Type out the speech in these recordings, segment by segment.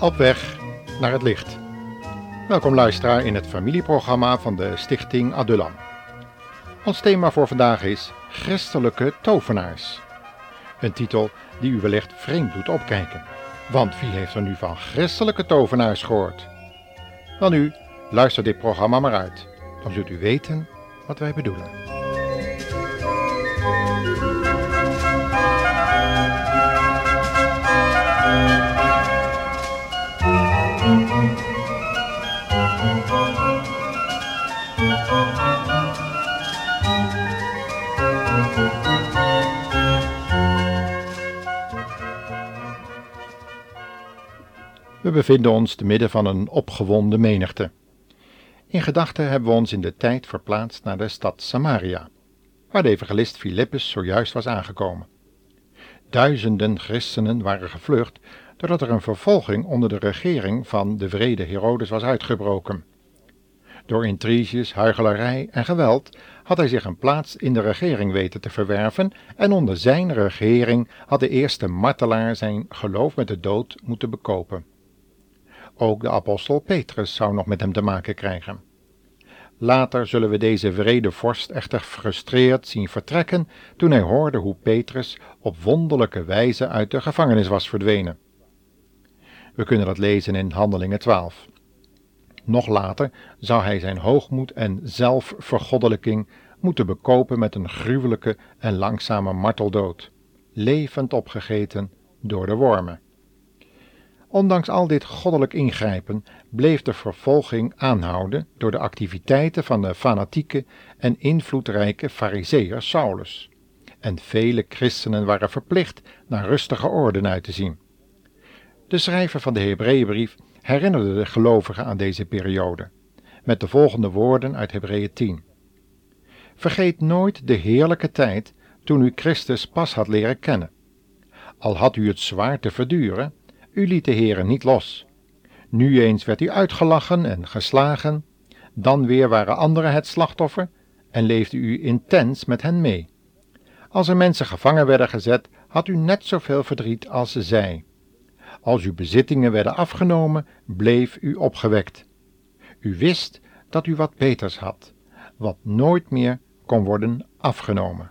Op weg naar het licht. Welkom luisteraar in het familieprogramma van de Stichting Adulam. Ons thema voor vandaag is Christelijke tovenaars. Een titel die u wellicht vreemd doet opkijken. Want wie heeft er nu van christelijke tovenaars gehoord? Wel nu, luister dit programma maar uit. Dan zult u weten wat wij bedoelen. We bevinden ons te midden van een opgewonden menigte. In gedachten hebben we ons in de tijd verplaatst naar de stad Samaria, waar de evangelist Filippus zojuist was aangekomen. Duizenden christenen waren gevlucht doordat er een vervolging onder de regering van de vrede Herodes was uitgebroken. Door intriges, huichelarij en geweld had hij zich een plaats in de regering weten te verwerven en onder zijn regering had de eerste martelaar zijn geloof met de dood moeten bekopen. Ook de apostel Petrus zou nog met hem te maken krijgen. Later zullen we deze vrede vorst echter frustreerd zien vertrekken toen hij hoorde hoe Petrus op wonderlijke wijze uit de gevangenis was verdwenen. We kunnen dat lezen in Handelingen 12. Nog later zou hij zijn hoogmoed en zelfvergoddelijking moeten bekopen met een gruwelijke en langzame marteldood, levend opgegeten door de wormen. Ondanks al dit goddelijk ingrijpen bleef de vervolging aanhouden door de activiteiten van de fanatieke en invloedrijke fariseer Saulus. En vele christenen waren verplicht naar rustige orde uit te zien. De schrijver van de Hebreeënbrief herinnerde de gelovigen aan deze periode, met de volgende woorden uit Hebreeën 10. Vergeet nooit de heerlijke tijd toen u Christus pas had leren kennen. Al had u het zwaar te verduren, u liet de Heere niet los. Nu eens werd u uitgelachen en geslagen, dan weer waren anderen het slachtoffer en leefde u intens met hen mee. Als er mensen gevangen werden gezet, had u net zoveel verdriet als zij. Als uw bezittingen werden afgenomen, bleef u opgewekt. U wist dat u wat beters had, wat nooit meer kon worden afgenomen.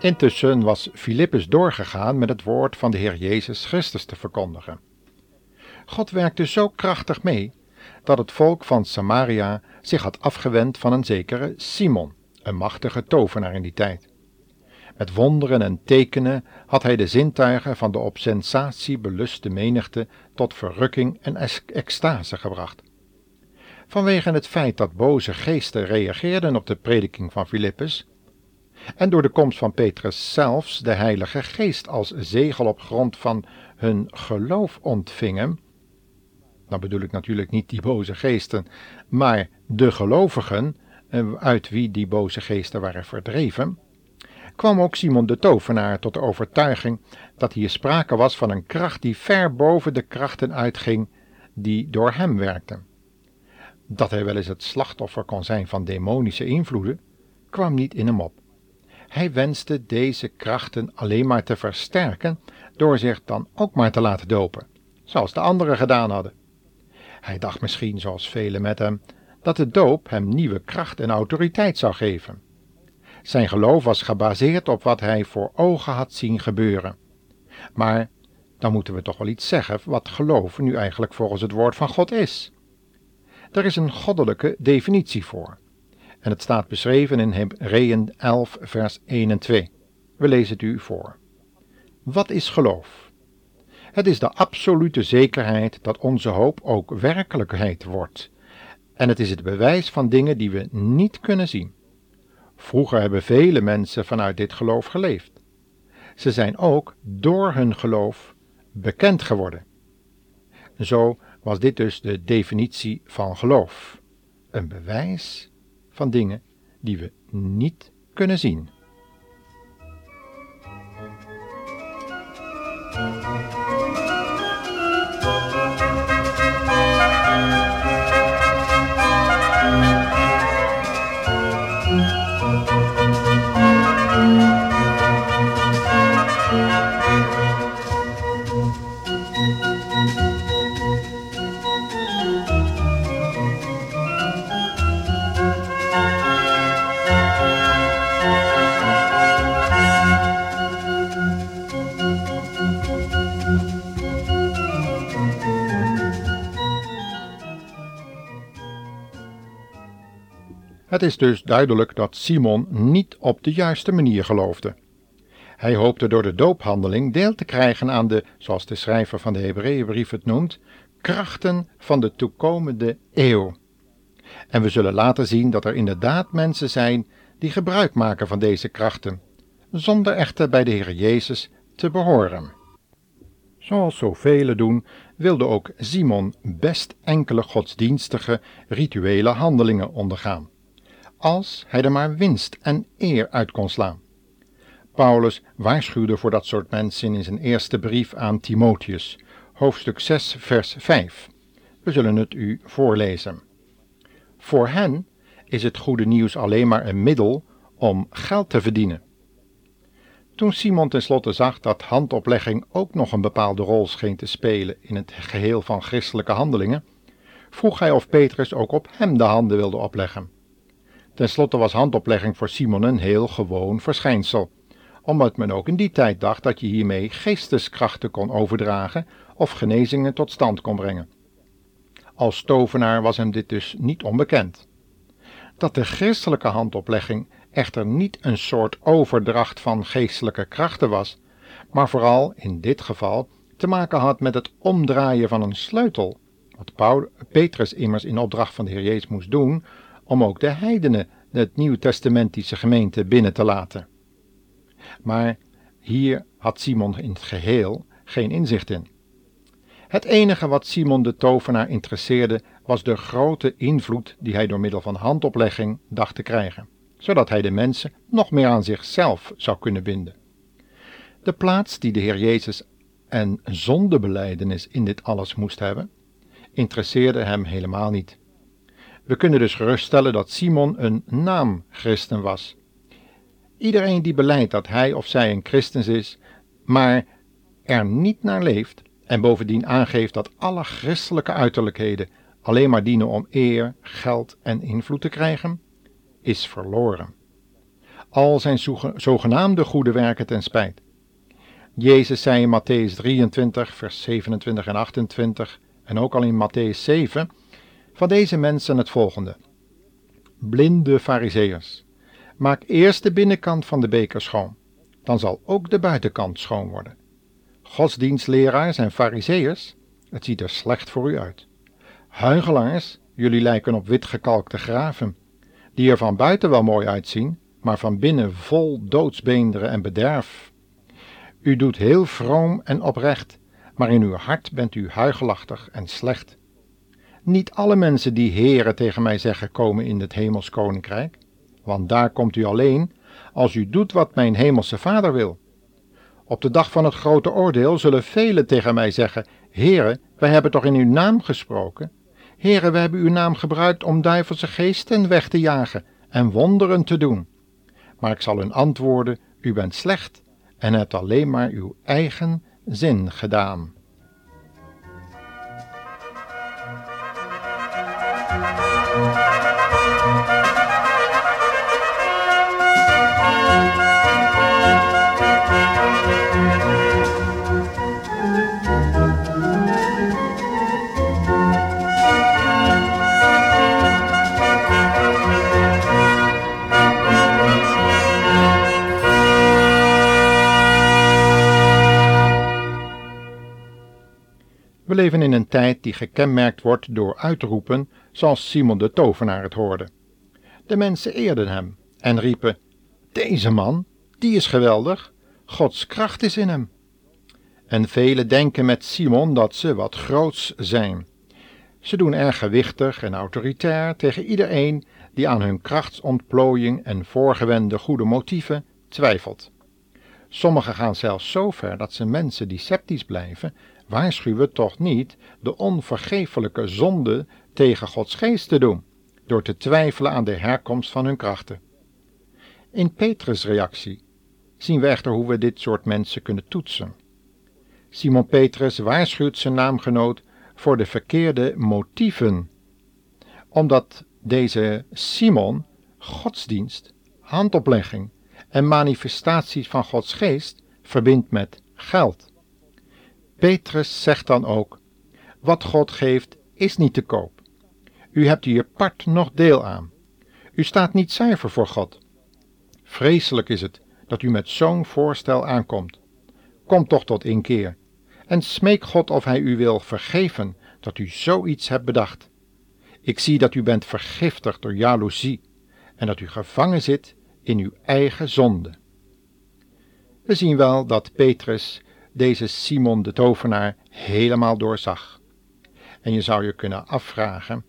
Intussen was Filippus doorgegaan met het woord van de Heer Jezus Christus te verkondigen. God werkte zo krachtig mee dat het volk van Samaria zich had afgewend van een zekere Simon, een machtige tovenaar in die tijd. Met wonderen en tekenen had hij de zintuigen van de op sensatie beluste menigte tot verrukking en extase gebracht. Vanwege het feit dat boze geesten reageerden op de prediking van Filippus, en door de komst van Petrus zelfs de Heilige Geest als zegel op grond van hun geloof ontvingen, dan bedoel ik natuurlijk niet die boze geesten, maar de gelovigen, eh, uit wie die boze geesten waren verdreven, kwam ook Simon de tovenaar tot de overtuiging dat hier sprake was van een kracht die ver boven de krachten uitging die door hem werkten. Dat hij wel eens het slachtoffer kon zijn van demonische invloeden, kwam niet in hem op. Hij wenste deze krachten alleen maar te versterken door zich dan ook maar te laten dopen, zoals de anderen gedaan hadden. Hij dacht misschien, zoals velen met hem, dat de doop hem nieuwe kracht en autoriteit zou geven. Zijn geloof was gebaseerd op wat hij voor ogen had zien gebeuren. Maar dan moeten we toch wel iets zeggen wat geloof nu eigenlijk volgens het woord van God is. Er is een goddelijke definitie voor. En het staat beschreven in Hebreeën 11, vers 1 en 2. We lezen het u voor. Wat is geloof? Het is de absolute zekerheid dat onze hoop ook werkelijkheid wordt. En het is het bewijs van dingen die we niet kunnen zien. Vroeger hebben vele mensen vanuit dit geloof geleefd. Ze zijn ook door hun geloof bekend geworden. Zo was dit dus de definitie van geloof. een bewijs van dingen die we niet kunnen zien. Het is dus duidelijk dat Simon niet op de juiste manier geloofde. Hij hoopte door de doophandeling deel te krijgen aan de, zoals de schrijver van de Hebreeënbrief het noemt, krachten van de toekomende eeuw. En we zullen later zien dat er inderdaad mensen zijn die gebruik maken van deze krachten, zonder echter bij de Heer Jezus te behoren. Zoals zoveel doen, wilde ook Simon best enkele godsdienstige rituele handelingen ondergaan als hij er maar winst en eer uit kon slaan. Paulus waarschuwde voor dat soort mensen in zijn eerste brief aan Timotheus, hoofdstuk 6, vers 5. We zullen het u voorlezen. Voor hen is het goede nieuws alleen maar een middel om geld te verdienen. Toen Simon tenslotte zag dat handoplegging ook nog een bepaalde rol scheen te spelen in het geheel van christelijke handelingen, vroeg hij of Petrus ook op hem de handen wilde opleggen. Ten slotte was handoplegging voor Simon een heel gewoon verschijnsel, omdat men ook in die tijd dacht dat je hiermee geesteskrachten kon overdragen of genezingen tot stand kon brengen. Als tovenaar was hem dit dus niet onbekend. Dat de christelijke handoplegging echter niet een soort overdracht van geestelijke krachten was, maar vooral in dit geval te maken had met het omdraaien van een sleutel, wat Petrus immers in opdracht van de Heer Jezus moest doen om ook de heidenen het nieuwtestamentische gemeente binnen te laten. Maar hier had Simon in het geheel geen inzicht in. Het enige wat Simon de tovenaar interesseerde was de grote invloed die hij door middel van handoplegging dacht te krijgen, zodat hij de mensen nog meer aan zichzelf zou kunnen binden. De plaats die de Heer Jezus en zondebeleidenis in dit alles moest hebben, interesseerde hem helemaal niet. We kunnen dus geruststellen dat Simon een naamchristen was. Iedereen die beleidt dat hij of zij een christen is, maar er niet naar leeft en bovendien aangeeft dat alle christelijke uiterlijkheden alleen maar dienen om eer, geld en invloed te krijgen, is verloren. Al zijn zogenaamde goede werken ten spijt. Jezus zei in Matthäus 23, vers 27 en 28 en ook al in Matthäus 7 van deze mensen het volgende. Blinde fariseërs, maak eerst de binnenkant van de beker schoon, dan zal ook de buitenkant schoon worden. Godsdienstleraars en fariseërs, het ziet er slecht voor u uit. Huigelaars, jullie lijken op witgekalkte graven, die er van buiten wel mooi uitzien, maar van binnen vol doodsbeenderen en bederf. U doet heel vroom en oprecht, maar in uw hart bent u huigelachtig en slecht. Niet alle mensen die heren tegen mij zeggen komen in het hemels koninkrijk, want daar komt u alleen als u doet wat mijn hemelse vader wil. Op de dag van het grote oordeel zullen velen tegen mij zeggen, heren, wij hebben toch in uw naam gesproken? Heren, wij hebben uw naam gebruikt om duivelse geesten weg te jagen en wonderen te doen. Maar ik zal hun antwoorden, u bent slecht en hebt alleen maar uw eigen zin gedaan. In een tijd die gekenmerkt wordt door uitroepen zoals Simon de tovenaar het hoorde. De mensen eerden hem en riepen: Deze man, die is geweldig, Gods kracht is in hem. En velen denken met Simon dat ze wat groots zijn. Ze doen erg gewichtig en autoritair tegen iedereen die aan hun krachtsontplooiing en voorgewende goede motieven twijfelt. Sommigen gaan zelfs zo ver dat ze mensen die sceptisch blijven waarschuwen toch niet de onvergeeflijke zonde tegen Gods geest te doen, door te twijfelen aan de herkomst van hun krachten. In Petrus' reactie zien we echter hoe we dit soort mensen kunnen toetsen. Simon Petrus waarschuwt zijn naamgenoot voor de verkeerde motieven, omdat deze Simon godsdienst, handoplegging en manifestaties van Gods geest verbindt met geld. Petrus zegt dan ook: Wat God geeft is niet te koop. U hebt hier part nog deel aan. U staat niet zuiver voor God. Vreselijk is het dat u met zo'n voorstel aankomt. Kom toch tot inkeer en smeek God of Hij u wil vergeven dat u zoiets hebt bedacht. Ik zie dat u bent vergiftigd door jaloezie en dat u gevangen zit in uw eigen zonde. We zien wel dat Petrus deze Simon de tovenaar helemaal doorzag. En je zou je kunnen afvragen: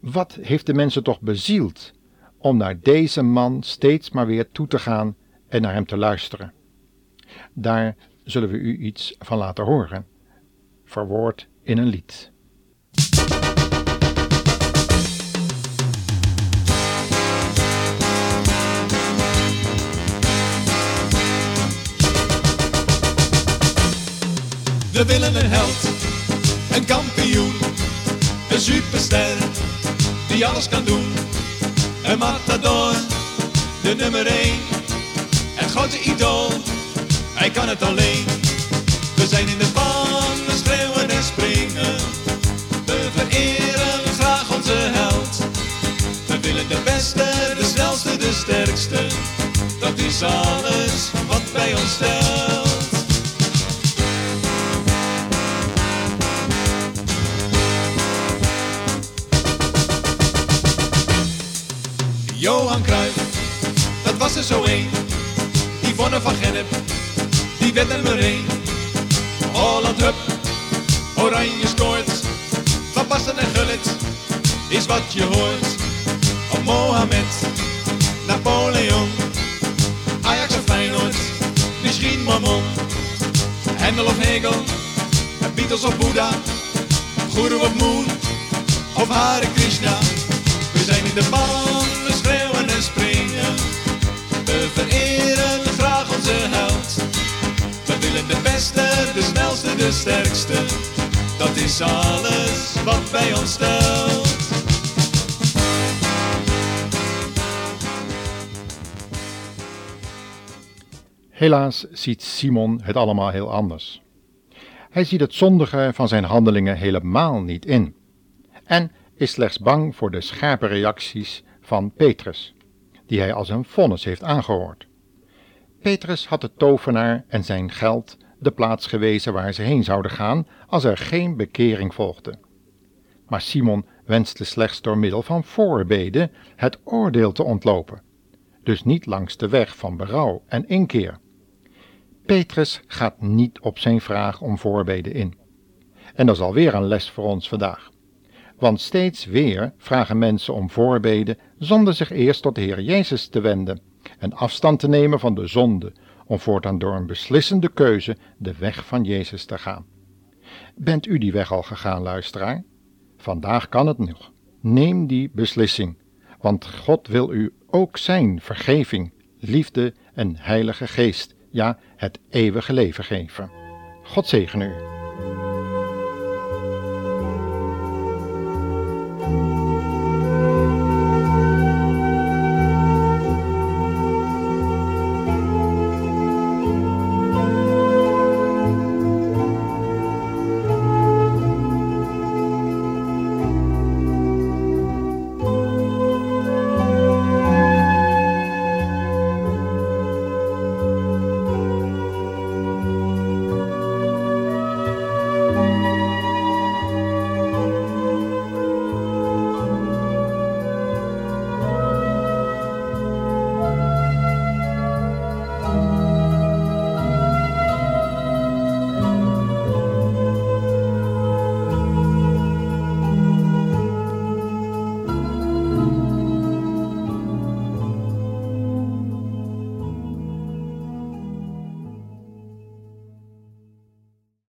wat heeft de mensen toch bezield om naar deze man steeds maar weer toe te gaan en naar hem te luisteren? Daar zullen we u iets van laten horen, verwoord in een lied. We willen een held, een kampioen, een superster die alles kan doen. Een matador, de nummer 1, het grote idool, hij kan het alleen. We zijn in de ban, we schreeuwen en springen, we vereren graag onze held. We willen de beste, de snelste, de sterkste, dat is alles wat bij ons stelt. Johan Cruijff, dat was er zo één. Wonnen van Gennep, die werd nummer één. Holland Hup, Oranje scoort. Van Basten en Gullit is wat je hoort. Op Mohamed, Napoleon, Ajax of Feyenoord, misschien Mammon. Hendel of Hegel, Beatles of Buddha, Guru of Moon of Hare Krishna. We zijn in de baan, de sterkste. Dat is alles wat bij ons stelt. Helaas ziet Simon het allemaal heel anders. Hij ziet het zondige van zijn handelingen helemaal niet in. En is slechts bang voor de scherpe reacties van Petrus, die hij als een vonnis heeft aangehoord. Petrus had de tovenaar en zijn geld de plaats gewezen waar ze heen zouden gaan als er geen bekering volgde. Maar Simon wenste slechts door middel van voorbeden het oordeel te ontlopen, dus niet langs de weg van berouw en inkeer. Petrus gaat niet op zijn vraag om voorbeden in. En dat is alweer een les voor ons vandaag. Want steeds weer vragen mensen om voorbeden zonder zich eerst tot de Heer Jezus te wenden en afstand te nemen van de zonde, om voortaan door een beslissende keuze de weg van Jezus te gaan. Bent u die weg al gegaan, luisteraar? Vandaag kan het nog. Neem die beslissing, want God wil u ook zijn vergeving, liefde en heilige geest, ja, het eeuwige leven geven. God zegen u.